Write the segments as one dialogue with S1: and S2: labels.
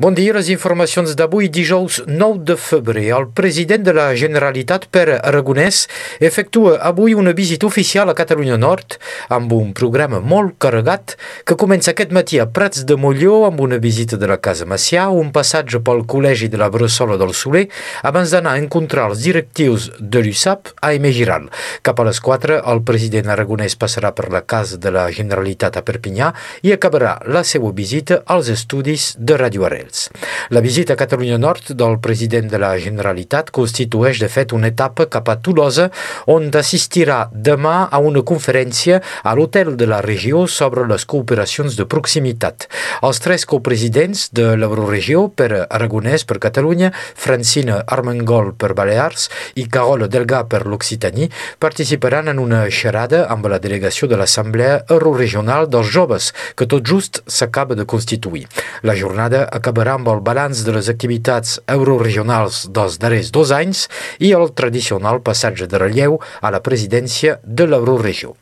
S1: Bon dia, les informacions d'avui, dijous 9 de febrer. El president de la Generalitat, Pere Aragonès, efectua avui una visita oficial a Catalunya Nord amb un programa molt carregat que comença aquest matí a Prats de Molló amb una visita de la Casa Macià, un passatge pel Col·legi de la Bressola del Soler, abans d'anar a encontrar els directius de l'USAP a Emegiral. Cap a les 4, el president Aragonès passarà per la Casa de la Generalitat a Perpinyà i acabarà la seva visita als estudis de Radio Arrel. Arrels. La visita a Catalunya Nord del president de la Generalitat constitueix de fet una etapa cap a Tolosa on assistirà demà a una conferència a l'hotel de la regió sobre les cooperacions de proximitat. Els tres copresidents de l'Euroregió, per Aragonès per Catalunya, Francina Armengol per Balears i Carol Delga per l'Occitanie, participaran en una xerada amb la delegació de l'Assemblea Euroregional dels Joves, que tot just s'acaba de constituir. La jornada acaba acabarà amb el balanç de les activitats euroregionals dels darrers dos anys i el tradicional passatge de relleu a la presidència de l'Euroregió.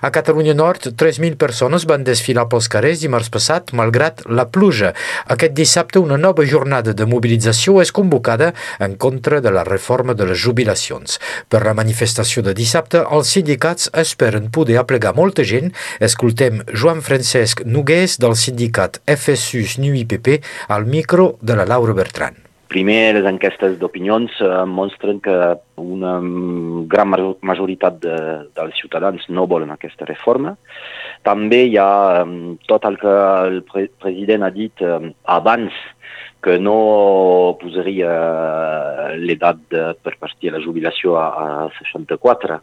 S1: A Catalunya Nord, 3.000 persones van desfilar pels carrers dimarts passat, malgrat la pluja. Aquest dissabte, una nova jornada de mobilització és convocada en contra de la reforma de les jubilacions. Per la manifestació de dissabte, els sindicats esperen poder aplegar molta gent. Escoltem Joan Francesc Nogués del sindicat FSU-SNU-IPP al micro de la Laura Bertran.
S2: Primer, les enquestes d'opinions eh, mostren que una gran majoritat de, dels ciutadans no volen aquesta reforma. També hi ha um, tot el que el pre president ha dit um, abans que no posaria l'edat per partir a la jubilació a, a 64,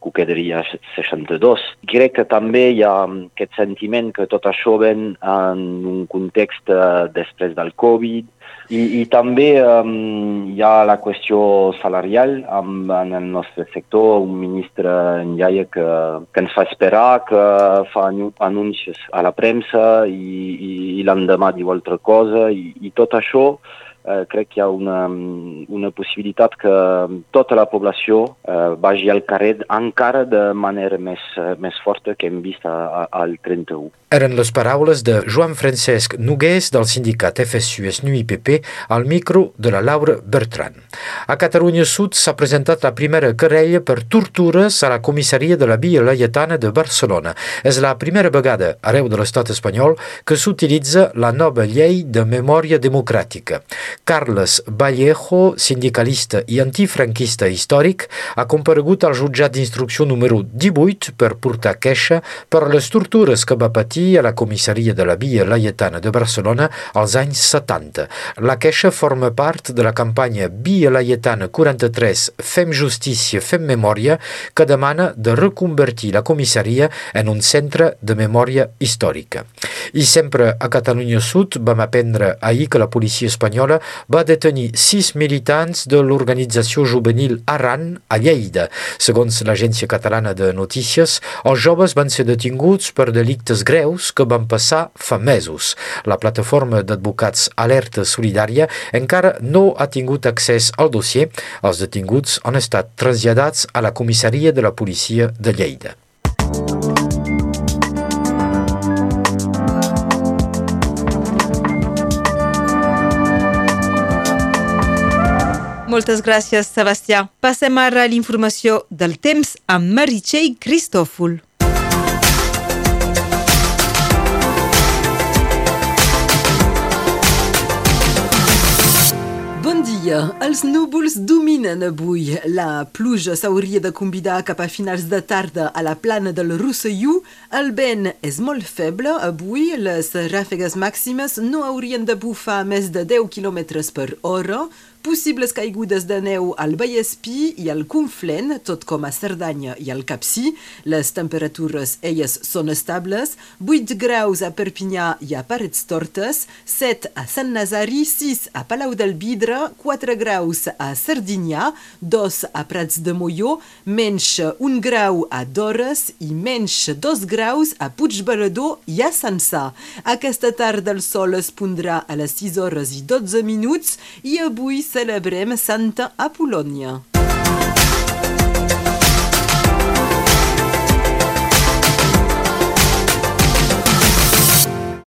S2: que ho quedaria a 62. Crec que també hi ha aquest sentiment que tot això ven en un context uh, després del Covid, i, i també um, hi ha la qüestió salarial amb, en el nostre sector, un ministre en Iaia que, que ens fa esperar, que fa anuncis a la premsa i, i, i l'endemà diu altra cosa. I, i tot això eh, crec que hi ha una, una possibilitat que tota la població eh, vagi al carrer encara de manera més, més forta que hem vist al 31.
S1: Eren les paraules de Joan Francesc Nogués del sindicat FSU-SNU-IPP al micro de la Laura Bertran. A Catalunya Sud s'ha presentat la primera querella per tortures a la comissaria de la Via Laietana de Barcelona. És la primera vegada arreu de l'estat espanyol que s'utilitza la nova llei de memòria democràtica. Carles Vallejo, sindicalista i antifranquista històric, ha comparegut al jutjat d'instrucció número 18 per portar queixa per les tortures que va patir a la comissaria de la Via Laietana de Barcelona als anys 70. La queixa forma part de la campanya Via Laietana 43 Fem Justícia, Fem Memòria, que demana de reconvertir la comissaria en un centre de memòria històrica. I sempre a Catalunya Sud vam aprendre ahir que la policia espanyola va detenir sis militants de l'organització juvenil Arran a Lleida. Segons l'agència catalana de notícies, els joves van ser detinguts per delictes greus que van passar fa mesos. La plataforma d'advocats Alerta Solidària encara no ha tingut accés al dossier. Els detinguts han estat traslladats a la comissaria de la policia de Lleida.
S3: Moltes gràcies, Sebastià. Passem ara a l'informació del temps amb Meritxell Cristòfol.
S4: Dia. Els núvols dominen avui. La pluja s'hauria de convidar cap a finals de tarda a la plana del Rosselló. El vent és molt feble. Avui les ràfegues màximes no haurien de bufar més de 10 km per hora. Possibles caigudes de neu al Vallespí i al Conflent, tot com a Cerdanya i al Capcí. Les temperatures, elles, són estables. 8 graus a Perpinyà i a Parets Tortes, 7 a Sant Nazari, 6 a Palau del Vidre, 4 graus a Sardinyà, 2 a Prats de Molló, menys 1 grau a Dores i menys 2 graus a Puigbalador i a Sansà. Aquesta tarda el sol es pondrà a les 6 hores i 12 minuts i avui celebrem Santa Apolònia.